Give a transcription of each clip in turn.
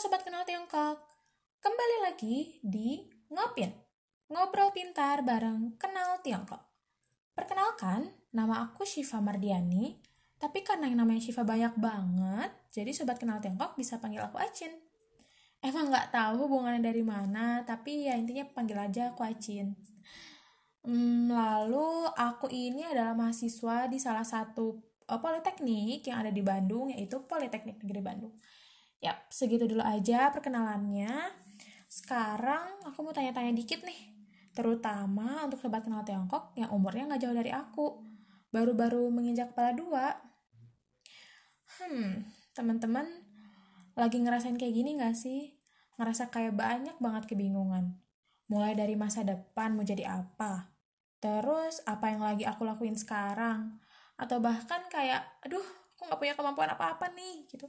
Sobat Kenal Tiongkok. Kembali lagi di Ngopin. Ngobrol pintar bareng Kenal Tiongkok. Perkenalkan, nama aku Shiva Mardiani. Tapi karena yang namanya Shiva banyak banget, jadi Sobat Kenal Tiongkok bisa panggil aku Acin. Emang nggak tahu hubungannya dari mana, tapi ya intinya panggil aja aku Acin. Hmm, lalu aku ini adalah mahasiswa di salah satu uh, politeknik yang ada di Bandung, yaitu Politeknik Negeri Bandung. Yap, segitu dulu aja perkenalannya. Sekarang aku mau tanya-tanya dikit nih. Terutama untuk sobat kenal Tiongkok yang umurnya nggak jauh dari aku. Baru-baru menginjak kepala dua. Hmm, teman-teman lagi ngerasain kayak gini nggak sih? Ngerasa kayak banyak banget kebingungan. Mulai dari masa depan mau jadi apa. Terus apa yang lagi aku lakuin sekarang. Atau bahkan kayak, aduh, aku nggak punya kemampuan apa-apa nih, gitu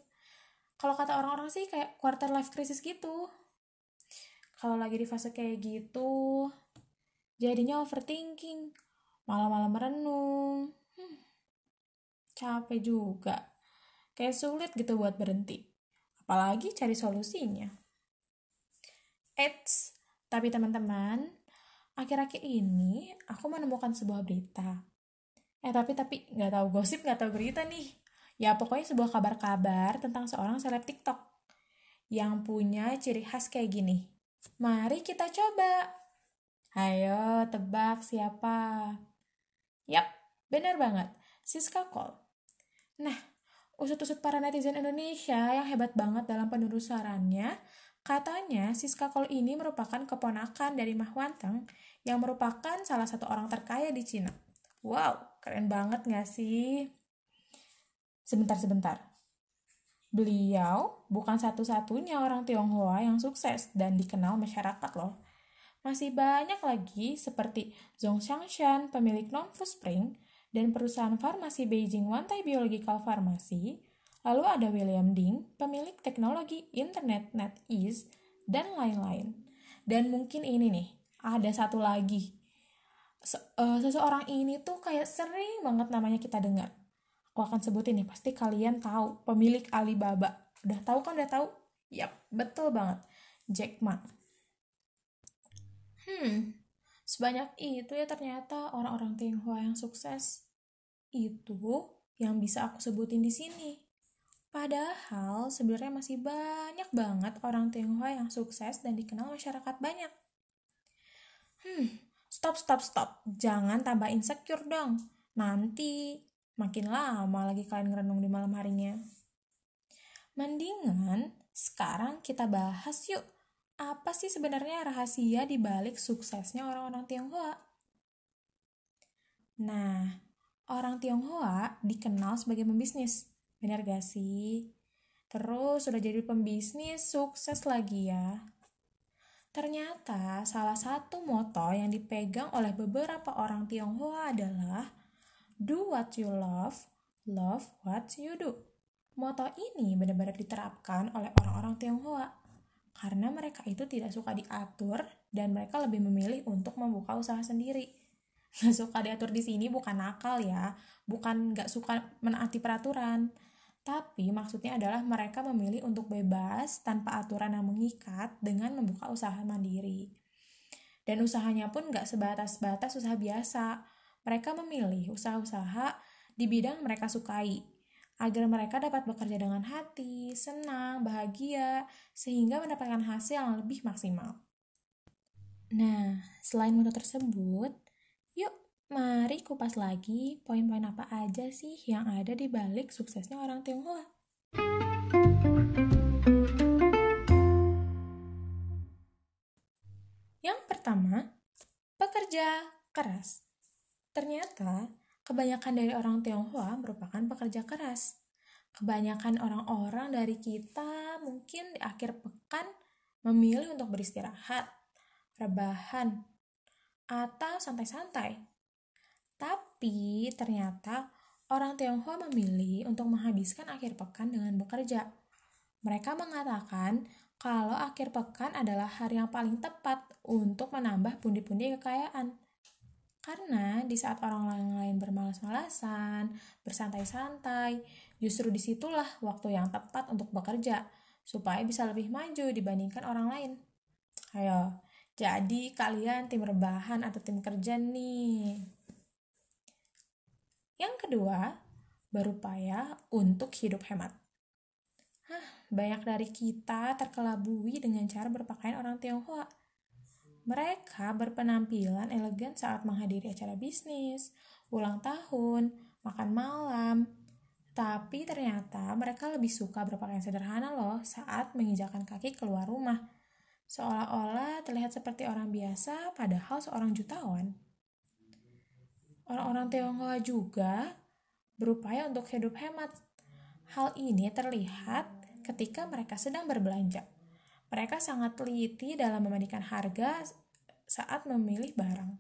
kalau kata orang-orang sih kayak quarter life crisis gitu. Kalau lagi di fase kayak gitu jadinya overthinking malam-malam merenung. Hmm, capek juga. Kayak sulit gitu buat berhenti. Apalagi cari solusinya. Eits, tapi teman-teman akhir-akhir ini aku menemukan sebuah berita. Eh tapi tapi nggak tahu gosip nggak tahu berita nih Ya pokoknya sebuah kabar-kabar tentang seorang seleb TikTok yang punya ciri khas kayak gini. Mari kita coba. Ayo tebak siapa? Yap, benar banget. Siska Kol. Nah, usut-usut para netizen Indonesia yang hebat banget dalam penelusurannya, katanya Siska Kol ini merupakan keponakan dari Mah Wanteng yang merupakan salah satu orang terkaya di Cina. Wow, keren banget gak sih? Sebentar-sebentar. Beliau bukan satu-satunya orang Tionghoa yang sukses dan dikenal masyarakat loh. Masih banyak lagi seperti Zhong Xiangshan, pemilik Nongfu Spring, dan perusahaan farmasi Beijing Wantai Biological Pharmacy, lalu ada William Ding, pemilik teknologi internet NetEase, dan lain-lain. Dan mungkin ini nih, ada satu lagi. Eh, seseorang ini tuh kayak sering banget namanya kita dengar aku akan sebutin nih pasti kalian tahu pemilik Alibaba udah tahu kan udah tahu yap betul banget Jack Ma hmm sebanyak itu ya ternyata orang-orang Tionghoa yang sukses itu yang bisa aku sebutin di sini Padahal sebenarnya masih banyak banget orang Tionghoa yang sukses dan dikenal masyarakat banyak. Hmm, stop stop stop. Jangan tambah insecure dong. Nanti Makin lama lagi kalian ngerenung di malam harinya. Mendingan sekarang kita bahas yuk. Apa sih sebenarnya rahasia di balik suksesnya orang-orang Tionghoa? Nah, orang Tionghoa dikenal sebagai pembisnis. Benar gak sih? Terus sudah jadi pembisnis, sukses lagi ya. Ternyata salah satu moto yang dipegang oleh beberapa orang Tionghoa adalah Do what you love, love what you do. Moto ini benar-benar diterapkan oleh orang-orang Tionghoa karena mereka itu tidak suka diatur dan mereka lebih memilih untuk membuka usaha sendiri. Gak suka diatur di sini bukan nakal ya, bukan gak suka menaati peraturan, tapi maksudnya adalah mereka memilih untuk bebas tanpa aturan yang mengikat dengan membuka usaha mandiri. Dan usahanya pun gak sebatas-batas usaha biasa, mereka memilih usaha-usaha di bidang mereka sukai agar mereka dapat bekerja dengan hati, senang, bahagia, sehingga mendapatkan hasil yang lebih maksimal. Nah, selain moto tersebut, yuk mari kupas lagi poin-poin apa aja sih yang ada di balik suksesnya orang Tionghoa. Yang pertama, pekerja keras. Ternyata, kebanyakan dari orang Tionghoa merupakan pekerja keras. Kebanyakan orang-orang dari kita mungkin di akhir pekan memilih untuk beristirahat, rebahan, atau santai-santai. Tapi ternyata orang Tionghoa memilih untuk menghabiskan akhir pekan dengan bekerja. Mereka mengatakan kalau akhir pekan adalah hari yang paling tepat untuk menambah pundi-pundi kekayaan. Karena di saat orang lain bermalas-malasan, bersantai-santai, justru di situlah waktu yang tepat untuk bekerja, supaya bisa lebih maju dibandingkan orang lain. Ayo, jadi kalian tim rebahan atau tim kerja nih. Yang kedua, berupaya untuk hidup hemat. Hah, banyak dari kita terkelabui dengan cara berpakaian orang Tionghoa. Mereka berpenampilan elegan saat menghadiri acara bisnis, ulang tahun, makan malam, tapi ternyata mereka lebih suka berpakaian sederhana loh saat menginjakan kaki keluar rumah. Seolah-olah terlihat seperti orang biasa padahal seorang jutawan. Orang-orang Tionghoa juga berupaya untuk hidup hemat. Hal ini terlihat ketika mereka sedang berbelanja. Mereka sangat teliti dalam membandingkan harga saat memilih barang.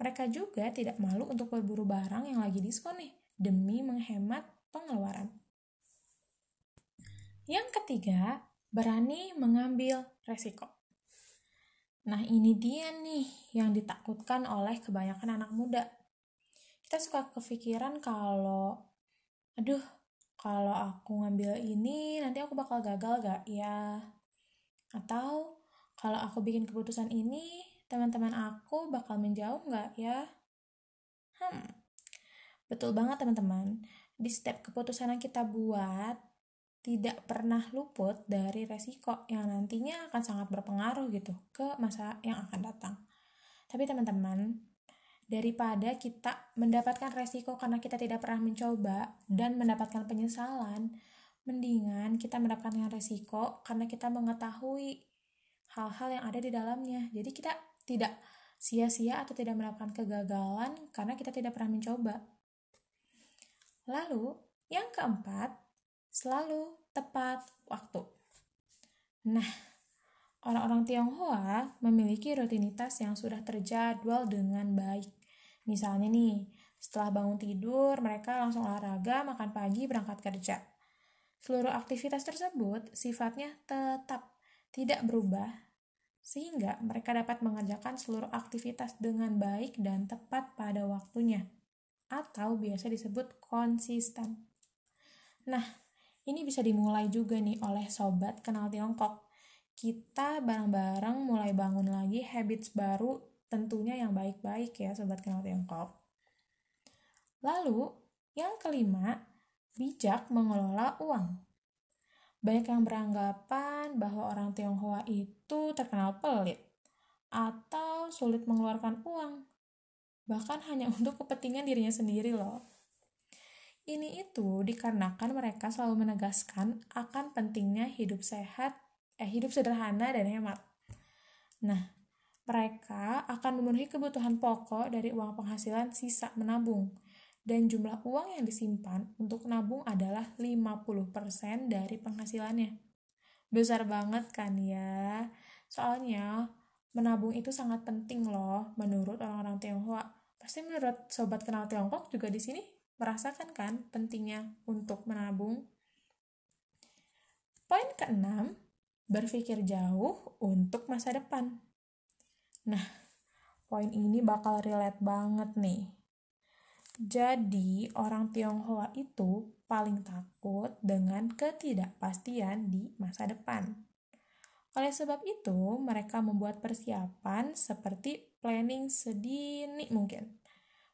Mereka juga tidak malu untuk berburu barang yang lagi diskon nih, demi menghemat pengeluaran. Yang ketiga, berani mengambil resiko. Nah, ini dia nih yang ditakutkan oleh kebanyakan anak muda kita suka kepikiran kalau aduh kalau aku ngambil ini nanti aku bakal gagal gak ya atau kalau aku bikin keputusan ini teman-teman aku bakal menjauh gak ya hmm betul banget teman-teman di setiap keputusan yang kita buat tidak pernah luput dari resiko yang nantinya akan sangat berpengaruh gitu ke masa yang akan datang. Tapi teman-teman, daripada kita mendapatkan resiko karena kita tidak pernah mencoba dan mendapatkan penyesalan, mendingan kita mendapatkan resiko karena kita mengetahui hal-hal yang ada di dalamnya. Jadi kita tidak sia-sia atau tidak mendapatkan kegagalan karena kita tidak pernah mencoba. Lalu, yang keempat, selalu tepat waktu. Nah, Orang-orang Tionghoa memiliki rutinitas yang sudah terjadwal dengan baik. Misalnya nih, setelah bangun tidur, mereka langsung olahraga, makan pagi, berangkat kerja. Seluruh aktivitas tersebut sifatnya tetap tidak berubah, sehingga mereka dapat mengerjakan seluruh aktivitas dengan baik dan tepat pada waktunya, atau biasa disebut konsisten. Nah, ini bisa dimulai juga nih oleh sobat kenal Tiongkok kita bareng-bareng mulai bangun lagi habits baru tentunya yang baik-baik ya Sobat Kenal Tiongkok. Lalu, yang kelima, bijak mengelola uang. Banyak yang beranggapan bahwa orang Tionghoa itu terkenal pelit atau sulit mengeluarkan uang, bahkan hanya untuk kepentingan dirinya sendiri loh. Ini itu dikarenakan mereka selalu menegaskan akan pentingnya hidup sehat eh hidup sederhana dan hemat. Nah, mereka akan memenuhi kebutuhan pokok dari uang penghasilan sisa menabung. Dan jumlah uang yang disimpan untuk nabung adalah 50% dari penghasilannya. Besar banget kan ya? Soalnya menabung itu sangat penting loh menurut orang-orang Tionghoa. Pasti menurut sobat kenal Tiongkok juga di sini merasakan kan pentingnya untuk menabung. Poin keenam, berpikir jauh untuk masa depan. Nah, poin ini bakal relate banget nih. Jadi, orang Tionghoa itu paling takut dengan ketidakpastian di masa depan. Oleh sebab itu, mereka membuat persiapan seperti planning sedini mungkin.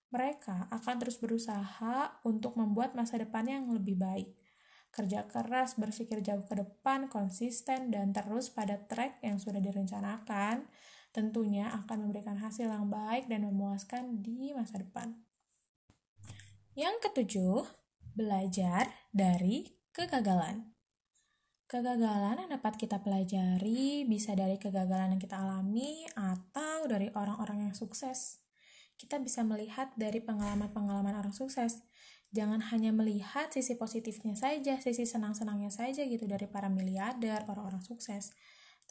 Mereka akan terus berusaha untuk membuat masa depan yang lebih baik kerja keras, berpikir jauh ke depan, konsisten, dan terus pada track yang sudah direncanakan, tentunya akan memberikan hasil yang baik dan memuaskan di masa depan. Yang ketujuh, belajar dari kegagalan. Kegagalan yang dapat kita pelajari bisa dari kegagalan yang kita alami atau dari orang-orang yang sukses. Kita bisa melihat dari pengalaman-pengalaman orang sukses jangan hanya melihat sisi positifnya saja, sisi senang-senangnya saja gitu dari para miliarder, orang-orang sukses.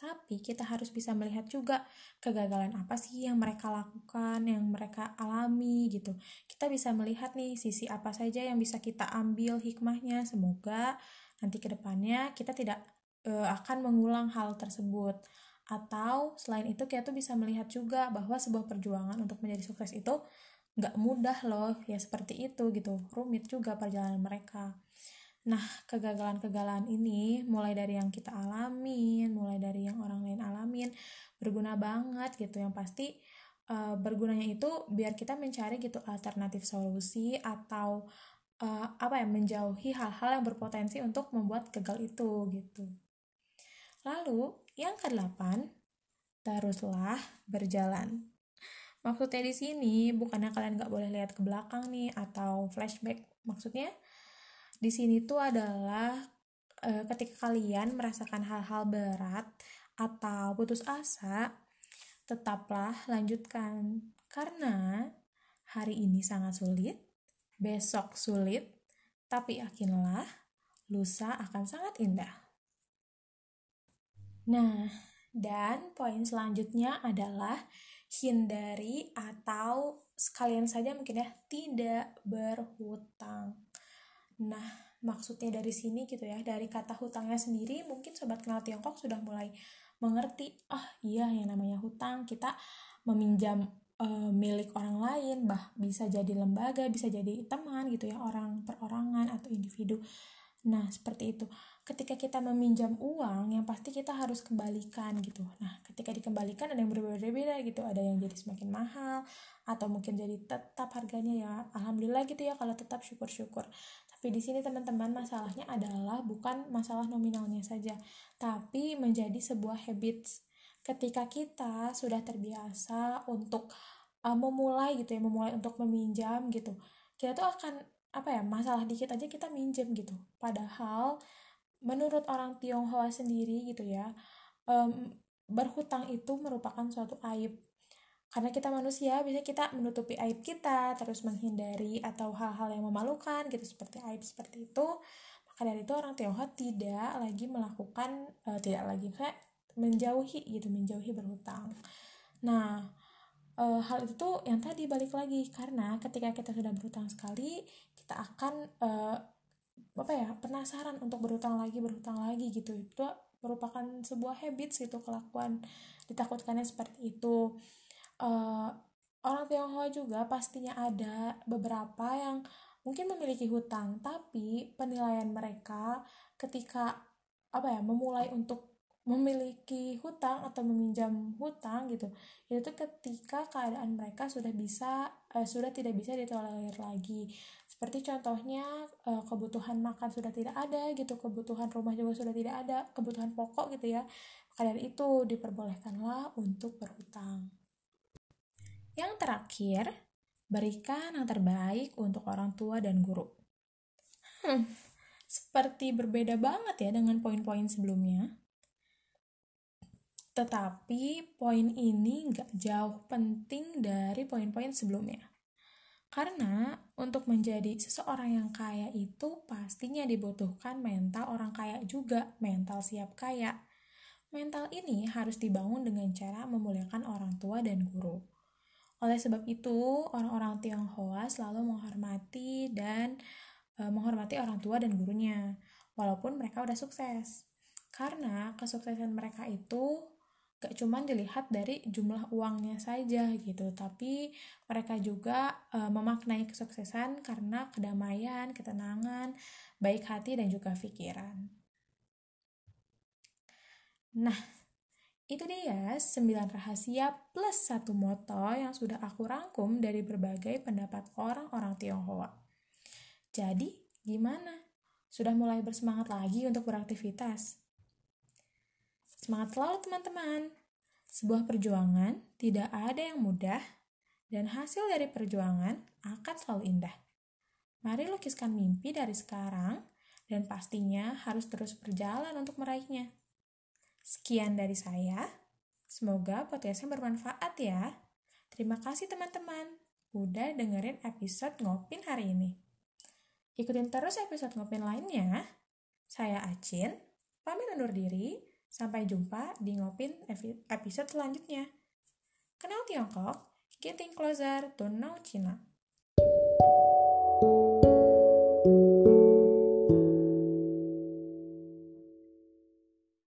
Tapi kita harus bisa melihat juga kegagalan apa sih yang mereka lakukan, yang mereka alami gitu. Kita bisa melihat nih sisi apa saja yang bisa kita ambil hikmahnya. Semoga nanti ke depannya kita tidak uh, akan mengulang hal tersebut. Atau selain itu kita tuh bisa melihat juga bahwa sebuah perjuangan untuk menjadi sukses itu nggak mudah loh ya seperti itu gitu rumit juga perjalanan mereka Nah, kegagalan-kegagalan ini mulai dari yang kita alamin, mulai dari yang orang lain alamin, berguna banget gitu. Yang pasti uh, bergunanya itu biar kita mencari gitu alternatif solusi atau uh, apa ya menjauhi hal-hal yang berpotensi untuk membuat gagal itu gitu. Lalu yang kedelapan, teruslah berjalan. Maksudnya di sini bukannya kalian nggak boleh lihat ke belakang nih atau flashback. Maksudnya di sini tuh adalah e, ketika kalian merasakan hal-hal berat atau putus asa, tetaplah lanjutkan karena hari ini sangat sulit, besok sulit, tapi yakinlah lusa akan sangat indah. Nah, dan poin selanjutnya adalah hindari atau sekalian saja mungkin ya tidak berhutang. Nah, maksudnya dari sini gitu ya, dari kata hutangnya sendiri mungkin sobat kenal Tiongkok sudah mulai mengerti, ah iya yang namanya hutang kita meminjam uh, milik orang lain, bah bisa jadi lembaga, bisa jadi teman gitu ya, orang perorangan atau individu. Nah, seperti itu. Ketika kita meminjam uang, yang pasti kita harus kembalikan gitu. Nah, ketika dikembalikan ada yang berbeda-beda gitu. Ada yang jadi semakin mahal, atau mungkin jadi tetap harganya ya. Alhamdulillah gitu ya, kalau tetap syukur-syukur. Tapi di sini teman-teman masalahnya adalah bukan masalah nominalnya saja, tapi menjadi sebuah habits. Ketika kita sudah terbiasa untuk uh, memulai gitu ya memulai untuk meminjam gitu kita tuh akan apa ya masalah dikit aja kita minjem gitu. Padahal menurut orang Tionghoa sendiri gitu ya um, berhutang itu merupakan suatu aib karena kita manusia biasanya kita menutupi aib kita terus menghindari atau hal-hal yang memalukan gitu seperti aib seperti itu. Maka dari itu orang Tionghoa tidak lagi melakukan uh, tidak lagi kayak menjauhi gitu menjauhi berhutang. Nah e, hal itu yang tadi balik lagi karena ketika kita sudah berhutang sekali kita akan e, apa ya penasaran untuk berhutang lagi berhutang lagi gitu. Itu merupakan sebuah habits gitu kelakuan ditakutkannya seperti itu e, orang Tionghoa juga pastinya ada beberapa yang mungkin memiliki hutang tapi penilaian mereka ketika apa ya memulai untuk memiliki hutang atau meminjam hutang gitu itu ketika keadaan mereka sudah bisa uh, sudah tidak bisa ditolerir lagi. Seperti contohnya uh, kebutuhan makan sudah tidak ada gitu kebutuhan rumah juga sudah tidak ada kebutuhan pokok gitu ya. Dari itu diperbolehkanlah untuk berhutang yang terakhir berikan yang terbaik untuk orang tua dan guru hmm, seperti berbeda banget ya dengan poin-poin sebelumnya tetapi poin ini nggak jauh penting dari poin-poin sebelumnya. Karena untuk menjadi seseorang yang kaya itu pastinya dibutuhkan mental orang kaya juga, mental siap kaya. Mental ini harus dibangun dengan cara memuliakan orang tua dan guru. Oleh sebab itu, orang-orang Tionghoa selalu menghormati dan e, menghormati orang tua dan gurunya, walaupun mereka udah sukses. Karena kesuksesan mereka itu gak cuma dilihat dari jumlah uangnya saja gitu tapi mereka juga e, memaknai kesuksesan karena kedamaian, ketenangan, baik hati dan juga pikiran. Nah, itu dia 9 rahasia plus satu moto yang sudah aku rangkum dari berbagai pendapat orang-orang Tionghoa. Jadi, gimana? Sudah mulai bersemangat lagi untuk beraktivitas? Semangat selalu teman-teman. Sebuah perjuangan tidak ada yang mudah dan hasil dari perjuangan akan selalu indah. Mari lukiskan mimpi dari sekarang dan pastinya harus terus berjalan untuk meraihnya. Sekian dari saya. Semoga podcastnya bermanfaat ya. Terima kasih teman-teman udah dengerin episode Ngopin hari ini. Ikutin terus episode Ngopin lainnya. Saya Acin, pamit undur diri. Sampai jumpa di Ngopin episode selanjutnya. Kenal Tiongkok, getting closer to know China. thank you